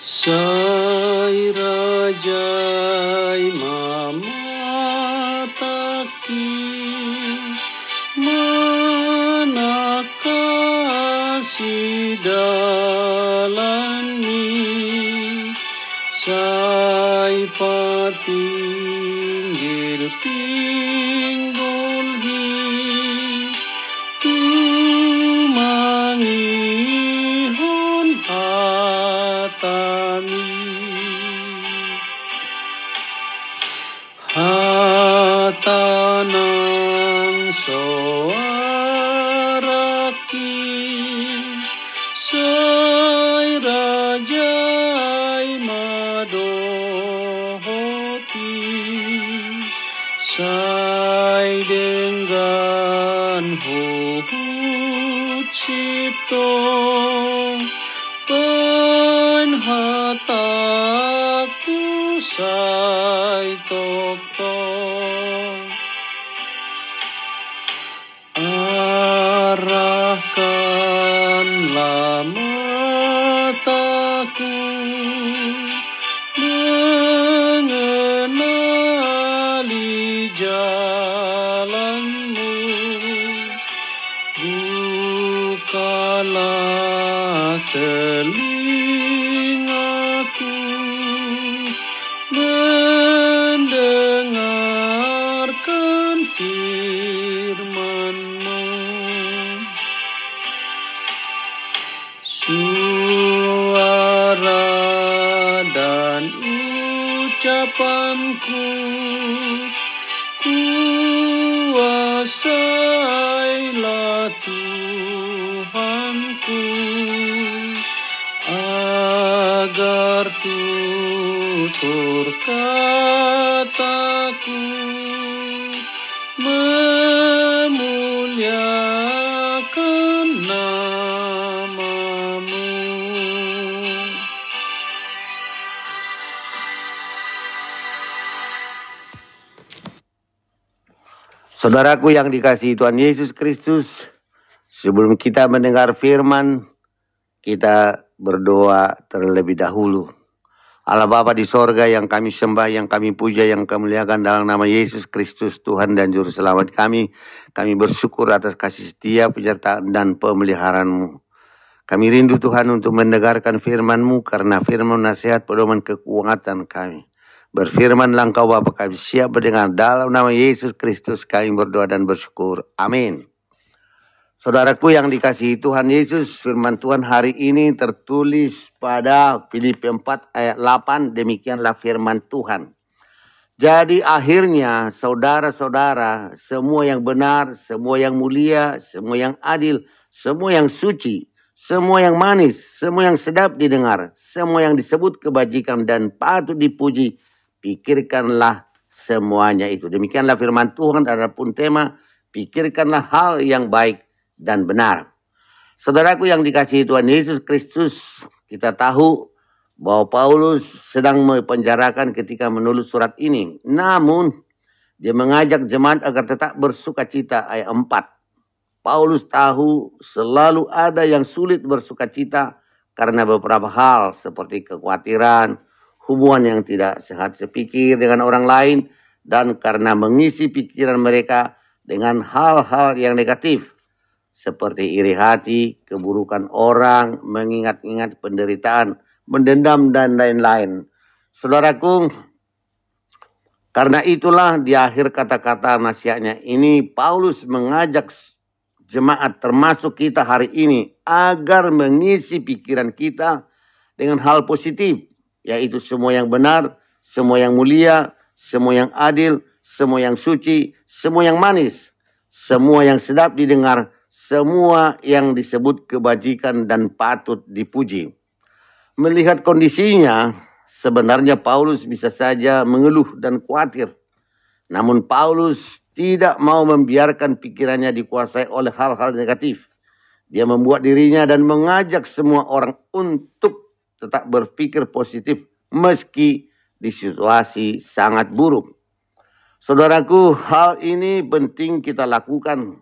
Sai rajai mamataki manakasi dalani. Sai patinggil pinggul 願ほうちと Tuhan hataku saitop ucapanku kuasailah Tuhanku agar tutur kataku Saudaraku yang dikasihi Tuhan Yesus Kristus, sebelum kita mendengar firman, kita berdoa terlebih dahulu. Allah Bapa di sorga yang kami sembah, yang kami puja, yang kami muliakan dalam nama Yesus Kristus, Tuhan dan Juru Selamat kami. Kami bersyukur atas kasih setia, penyertaan, dan pemeliharaan-Mu. Kami rindu Tuhan untuk mendengarkan firman-Mu, karena firman nasihat pedoman kekuatan kami. Berfirmanlah engkau Bapa kami siap mendengar dalam nama Yesus Kristus kami berdoa dan bersyukur. Amin. Saudaraku yang dikasihi Tuhan Yesus, firman Tuhan hari ini tertulis pada Filipi 4 ayat 8, demikianlah firman Tuhan. Jadi akhirnya saudara-saudara, semua yang benar, semua yang mulia, semua yang adil, semua yang suci, semua yang manis, semua yang sedap didengar, semua yang disebut kebajikan dan patut dipuji, pikirkanlah semuanya itu. Demikianlah firman Tuhan adapun tema, pikirkanlah hal yang baik dan benar. Saudaraku yang dikasihi Tuhan Yesus Kristus, kita tahu bahwa Paulus sedang mempenjarakan ketika menulis surat ini. Namun, dia mengajak jemaat agar tetap bersuka cita ayat 4. Paulus tahu selalu ada yang sulit bersuka cita karena beberapa hal seperti kekhawatiran, hubungan yang tidak sehat sepikir dengan orang lain, dan karena mengisi pikiran mereka dengan hal-hal yang negatif seperti iri hati, keburukan orang, mengingat-ingat penderitaan, mendendam dan lain-lain. Saudaraku, karena itulah di akhir kata-kata nasihatnya ini Paulus mengajak jemaat termasuk kita hari ini agar mengisi pikiran kita dengan hal positif yaitu semua yang benar, semua yang mulia, semua yang adil, semua yang suci, semua yang manis. semua yang sedap didengar, semua yang disebut kebajikan dan patut dipuji. Melihat kondisinya, sebenarnya Paulus bisa saja mengeluh dan khawatir. Namun Paulus tidak mau membiarkan pikirannya dikuasai oleh hal-hal negatif. Dia membuat dirinya dan mengajak semua orang untuk tetap berpikir positif meski di situasi sangat buruk. Saudaraku, hal ini penting kita lakukan.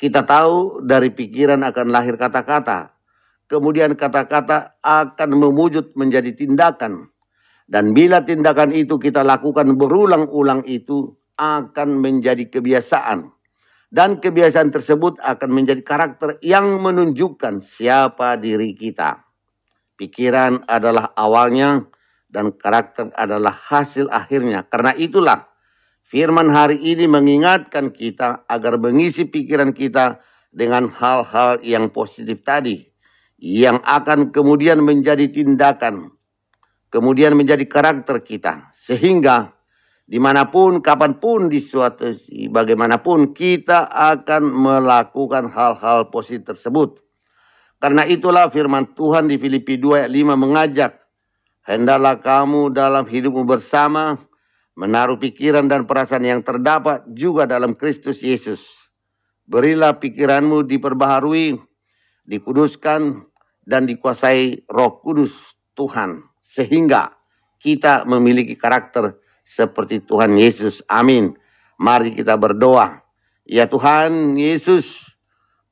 Kita tahu dari pikiran akan lahir kata-kata. Kemudian kata-kata akan memujud menjadi tindakan. Dan bila tindakan itu kita lakukan berulang-ulang itu akan menjadi kebiasaan. Dan kebiasaan tersebut akan menjadi karakter yang menunjukkan siapa diri kita. Pikiran adalah awalnya dan karakter adalah hasil akhirnya. Karena itulah firman hari ini mengingatkan kita agar mengisi pikiran kita dengan hal-hal yang positif tadi. Yang akan kemudian menjadi tindakan kemudian menjadi karakter kita. Sehingga di mana pun, kapan pun, di suatu bagaimanapun kita akan melakukan hal-hal positif tersebut. Karena itulah firman Tuhan di Filipi 2 ayat 5 mengajak, Hendaklah kamu dalam hidupmu bersama, menaruh pikiran dan perasaan yang terdapat juga dalam Kristus Yesus. Berilah pikiranmu diperbaharui, dikuduskan, dan dikuasai roh kudus Tuhan sehingga kita memiliki karakter seperti Tuhan Yesus. Amin. Mari kita berdoa. Ya Tuhan Yesus,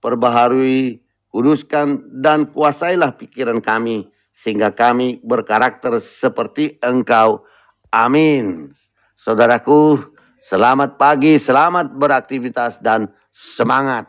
perbaharui, kuduskan, dan kuasailah pikiran kami, sehingga kami berkarakter seperti Engkau. Amin. Saudaraku, selamat pagi, selamat beraktivitas, dan semangat.